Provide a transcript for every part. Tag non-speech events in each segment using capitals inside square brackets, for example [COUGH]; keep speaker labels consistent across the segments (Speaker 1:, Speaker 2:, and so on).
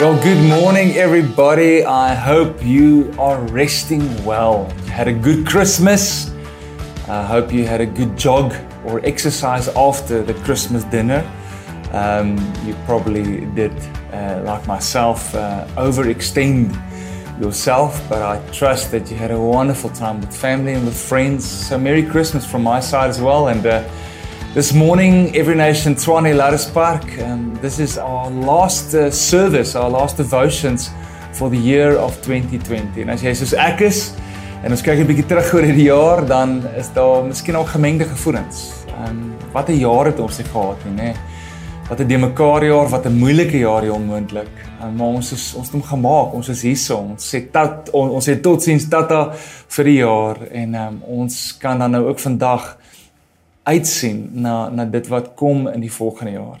Speaker 1: Well, good morning, everybody. I hope you are resting well. You had a good Christmas. I hope you had a good jog or exercise after the Christmas dinner. Um, you probably did, uh, like myself, uh, overextend yourself, but I trust that you had a wonderful time with family and with friends. So, Merry Christmas from my side as well. And uh, this morning, Every Nation Tshwane Lattice Park. Um, this is our last uh, service, our last devotions for the year of 2020. En as jy soos ek is en ons kyk 'n bietjie terug oor hierdie jaar, dan is daar miskien ook gemengde gevoelens. Um wat 'n jaar het ons gehad nie, nê? Wat 'n de mekaar jaar, wat 'n moeilike jaar hier onmoontlik. Um, maar ons is ons het hom gemaak. Ons is hier so. Ons sê on, ons sê totsiens tata vir die jaar en um, ons kan dan nou ook vandag uitsien na na dit wat kom in die volgende jaar.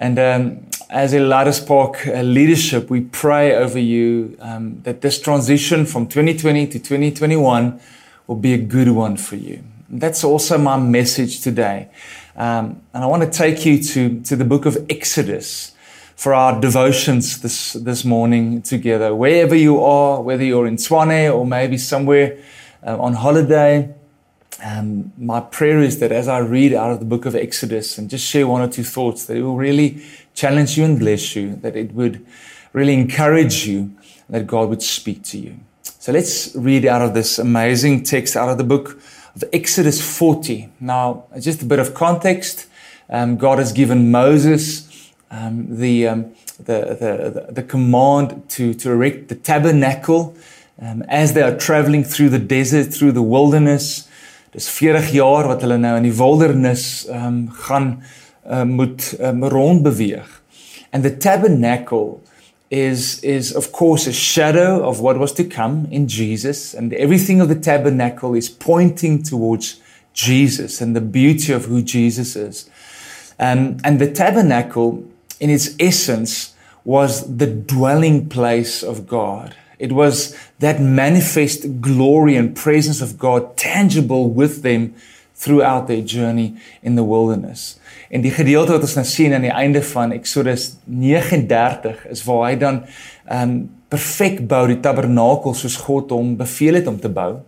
Speaker 1: And um as Lattice Park uh, leadership we pray over you um that this transition from 2020 to 2021 will be a good one for you. That's also my message today. Um and I want to take you to to the book of Exodus for our devotions this this morning together. Wherever you are, whether you're in Tshwane or maybe somewhere uh, on holiday, um, my prayer is that as I read out of the book of Exodus and just share one or two thoughts, that it will really challenge you and bless you, that it would really encourage you, that God would speak to you. So let's read out of this amazing text out of the book of Exodus 40. Now, just a bit of context. Um, God has given Moses um, the, um, the, the, the, command to, to erect the tabernacle um, as they are traveling through the desert, through the wilderness. Dis 40 jaar wat hulle nou in die wildernis ehm um, gaan uh, moet um, rond beweeg. And the tabernacle is is of course a shadow of what was to come in Jesus and everything of the tabernacle is pointing towards Jesus and the beauty of who Jesus is. Um, and the tabernacle in its essence was the dwelling place of God. It was that manifest glory and presence of God tangible with them throughout their journey in the wilderness. En die gedeelte wat ons nou sien aan die einde van Exodus 39 is waar hy dan um perfek bou die tabernakel soos God hom beveel het om te bou.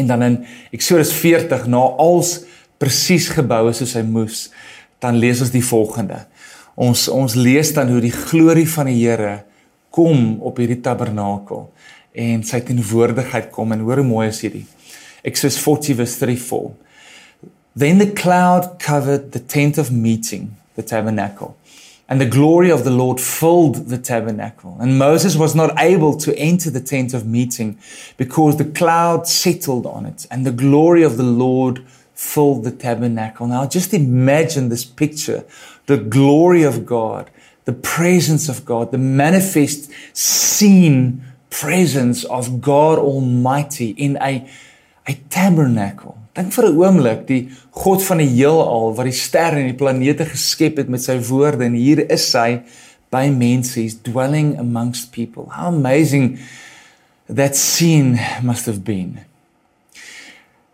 Speaker 1: En dan in Exodus 40 na als presies gebou is soos hy moes, dan lees ons die volgende. Ons ons lees dan hoe die glorie van die Here kom op hierdie tabernakel en sy teenwoordigheid kom en hoor hoe mooi is hierdie. Exodus 40 verse 34. Then the cloud covered the tent of meeting, the tabernacle, and the glory of the Lord filled the tabernacle. And Moses was not able to enter the tent of meeting because the cloud settled on it, and the glory of the Lord filled the tabernacle. Now just imagine this picture, the glory of God the presence of God, the manifest seen presence of God Almighty in a a tabernacle. Dink vir 'n oomblik die God van die heelal wat die sterre en die planete geskep het met sy woorde en hier is hy by mense, he's dwelling amongst people. How amazing that scene must have been.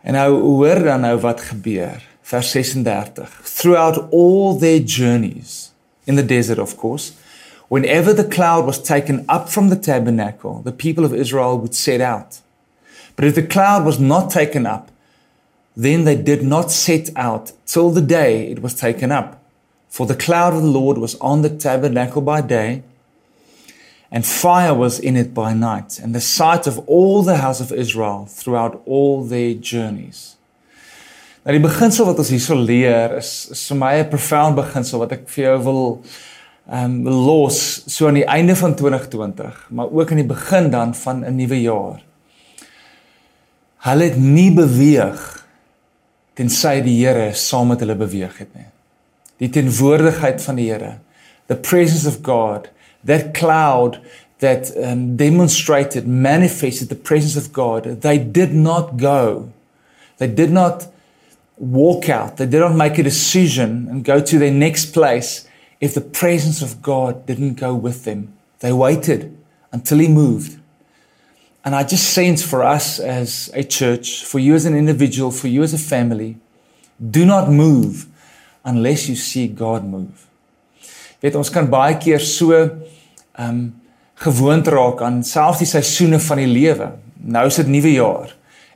Speaker 1: En nou hoor dan nou wat gebeur. Vers 36. Throughout all their journeys in the desert, of course, whenever the cloud was taken up from the tabernacle, the people of Israel would set out. But if the cloud was not taken up, then they did not set out till the day it was taken up. For the cloud of the Lord was on the tabernacle by day, and fire was in it by night, and the sight of all the house of Israel throughout all their journeys. Nou die beginsel wat ons hierso leer is, is vir my 'n profound beginsel wat ek vir jou wil ehm um, los so aan die einde van 2020, maar ook aan die begin dan van 'n nuwe jaar. Hulle het nie beweeg tensy die Here saam met hulle beweeg het nie. Die teenwoordigheid van die Here, the presence of God, that cloud that um, demonstrated manifested the presence of God. They did not go. They did not walk out, they did not make a decision and go to their next place if the presence of God didn't go with them. They waited until He moved. And I just sense for us as a church, for you as an individual, for you as a family, do not move unless you see God move. Weet ons kan baie keer so ehm um, gewoond raak aan selfs die seisoene van die lewe. Nou is dit nuwe jaar.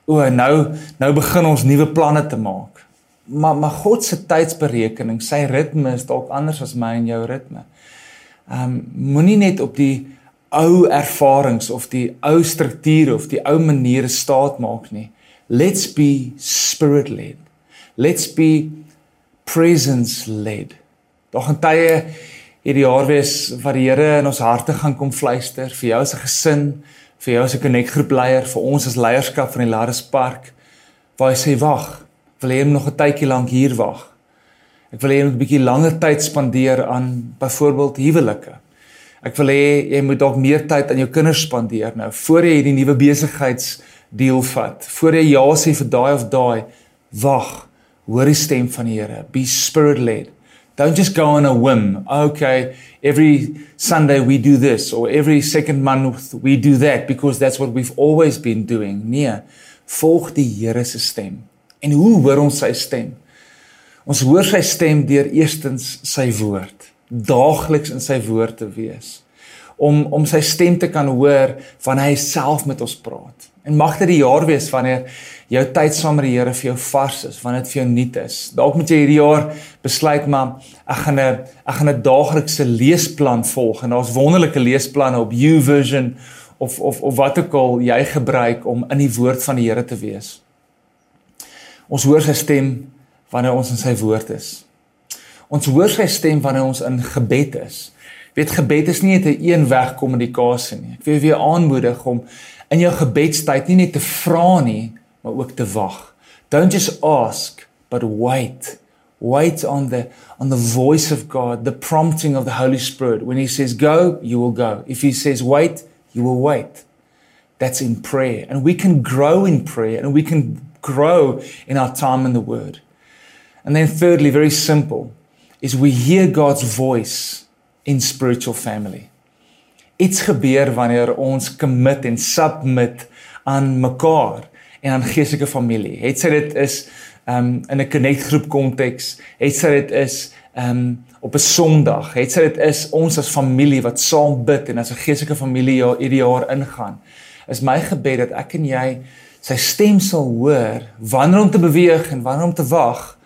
Speaker 1: O, nou nou begin ons nuwe planne te maak. Maar maar God se tydsberekening, sy ritme is dalk anders as my en jou ritme. Ehm um, moenie net op die ou ervarings of die ou strukture of die ou maniere staat maak nie. Let's be spirit led. Let's be presence led. Daar gaan tye hierdie jaar wees wat die Here in ons harte gaan kom fluister vir jou as 'n gesin, vir jou as 'n connect-groep leier, vir ons as leierskap van die Laris Park. Waar hy sê wag, wil jy nog 'n tydjie lank hier wag? Ek wil hê jy moet 'n bietjie langer tyd spandeer aan byvoorbeeld huwelike. Ek wil hê jy moet dalk meer tyd aan jou kinders spandeer nou voor jy hierdie nuwe besigheids deel vat. Voor jy ja sê vir daai of daai, wag. Hoor die stem van die Here. Be spirit led. Don't just go on a whim. Okay, every Sunday we do this or every second month we do that because that's what we've always been doing. Nee, volg die Here se stem. En hoe hoor ons sy stem? Ons hoor sy stem deur eerstens sy woord. Daagliks in sy woord te wees. Om om sy stem te kan hoor wanneer hy self met ons praat. En mag dit die jaar wees wanneer jou tyd saam met die Here vir jou vars is, wanneer dit vir jou nuut is. Dalk moet jy hierdie jaar besluit maar ek gaan 'n ek gaan 'n daaglikse leesplan volg en daar's wonderlike leesplanne op YouVersion of of of wat ook al jy gebruik om in die woord van die Here te wees. Ons hoor sy stem wanneer ons in sy woord is. Ons hoor sy stem wanneer ons in gebed is. Weet gebed is nie net 'n eenweg kommunikasie nie. Ek wil weer aanmoedig om in jou gebedstyd nie net te vra nie, maar ook te wag. Don't just ask, but wait. Wait on the on the voice of God, the prompting of the Holy Spirit. When he says go, you will go. If he says wait, you will wait. That's in prayer. And we can grow in prayer and we can grow in our time in the word. And then thirdly, very simple, is we hear God's voice in spiritual family. Iets gebeur wanneer ons commit en submit aan mekaar en aan geestelike familie. Het sy dit is um in 'n connect groep konteks, het sy dit is um op 'n Sondag, het sy dit is ons as familie wat saam bid en as 'n geestelike familie ja hierdie jaar ingaan. Is my gebed dat ek en jy sy stem sal hoor wanneer om te beweeg en wanneer om te wag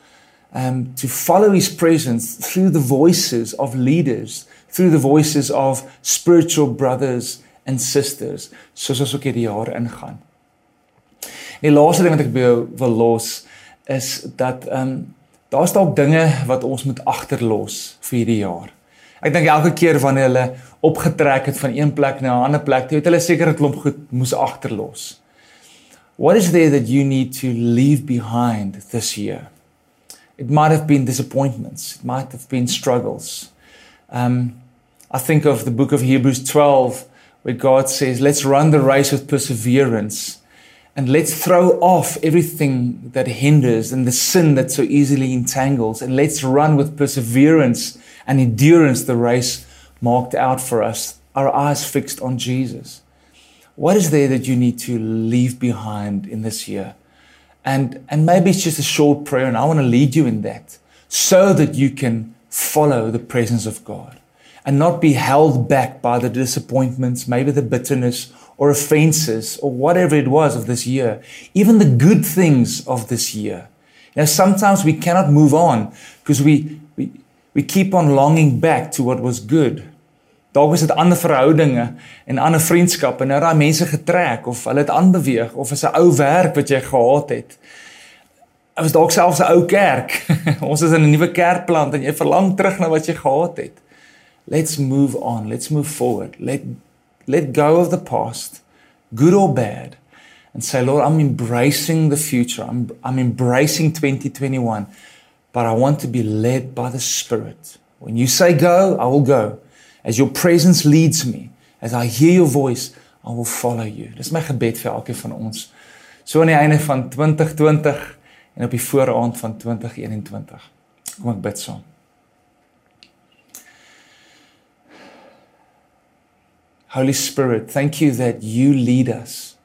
Speaker 1: um to follow his presence through the voices of leaders through the voices of spiritual brothers and sisters soos ons ook hierdie jaar ingaan. Die laaste ding wat ek wil los is dat ehm um, daar's dalk dinge wat ons moet agterlos vir hierdie jaar. Ek dink elke keer wanneer hulle opgetrek het van een plek na 'n ander plek, het hulle seker 'n klomp goed moes agterlos. What is there that you need to leave behind this year? It might have been disappointments, it might have been struggles. Um I think of the book of Hebrews 12, where God says, Let's run the race with perseverance and let's throw off everything that hinders and the sin that so easily entangles. And let's run with perseverance and endurance the race marked out for us, our eyes fixed on Jesus. What is there that you need to leave behind in this year? And, and maybe it's just a short prayer, and I want to lead you in that so that you can follow the presence of God and not be held back by the disappointments, maybe the bitterness or offenses or whatever it was of this year, even the good things of this year. Now, sometimes we cannot move on because we, we, we keep on longing back to what was good. Daar was dit ander verhoudinge en ander vriendskappe en nou daai mense getrek of hulle het aanbeweeg of is 'n ou werk wat jy gehad het. Was dalk selfs 'n ou kerk. [LAUGHS] Ons is in 'n nuwe kerkplant en jy verlang terug na wat jy gehad het. Let's move on. Let's move forward. Let let go of the past, good or bad, and say, Lord, I'm embracing the future. I'm I'm embracing 2021, but I want to be led by the Spirit. When you say go, I will go. As your presence leads me, as I hear your voice, I will follow you. Dis my gebed vir elkeen van ons. So aan die einde van 2020 en op die vooraand van 2021. Kom ek bid saam. Holy Spirit, thank you that you lead us.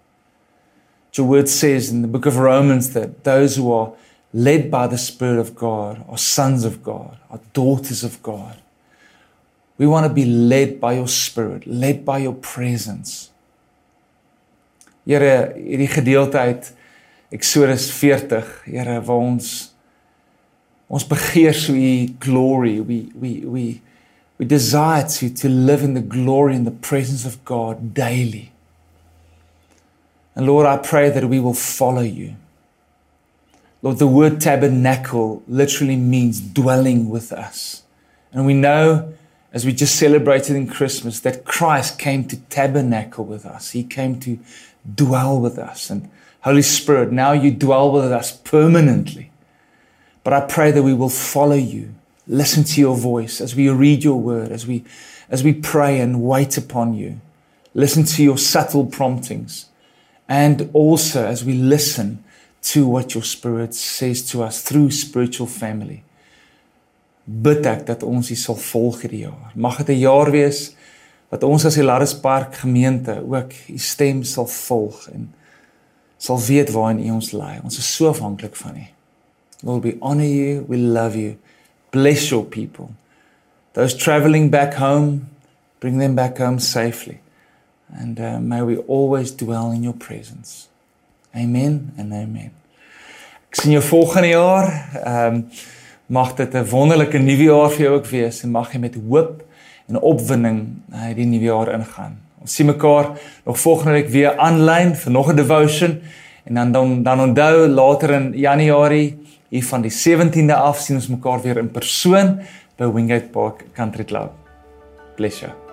Speaker 1: Your word says in the book of Romans that those who are led by the Spirit of God are sons of God, are daughters of God. We want to be led by your spirit, led by your presence. Here, hierdie gedeelte uit Eksodus 40, Here, waar ons ons begeer so u glory. We we we we desire to to live in the glory and the presence of God daily. And Lord, I pray that we will follow you. Lord, the word tabernacle literally means dwelling with us. And we know, as we just celebrated in Christmas, that Christ came to tabernacle with us. He came to dwell with us. And Holy Spirit, now you dwell with us permanently. But I pray that we will follow you, listen to your voice as we read your word, as we, as we pray and wait upon you, listen to your subtle promptings, and also as we listen to what your Spirit says to us through spiritual family. Bid ek dat ons U sal volg hierdie jaar. Mag dit 'n jaar wees wat ons as Hilaris Park gemeente ook U stem sal volg en sal weet waarheen U ons lei. Ons is so afhanklik van U. Lord, we honor you, we love you. Bless your people. Those traveling back home, bring them back home safely. And uh, may we always dwell in your presence. Amen and amen. Ek sien jou volgende jaar. Ehm um, mag dit 'n wonderlike nuwe jaar vir jou ook wees en mag jy met hoop en opwinding uh, die nuwe jaar ingaan. Ons sien mekaar nog volgende week weer aanlyn vir nog 'n devotion en dan dan dan onthou later in Januarie hier van die 17de af sien ons mekaar weer in persoon by Wingate Park Country Club. Bless you.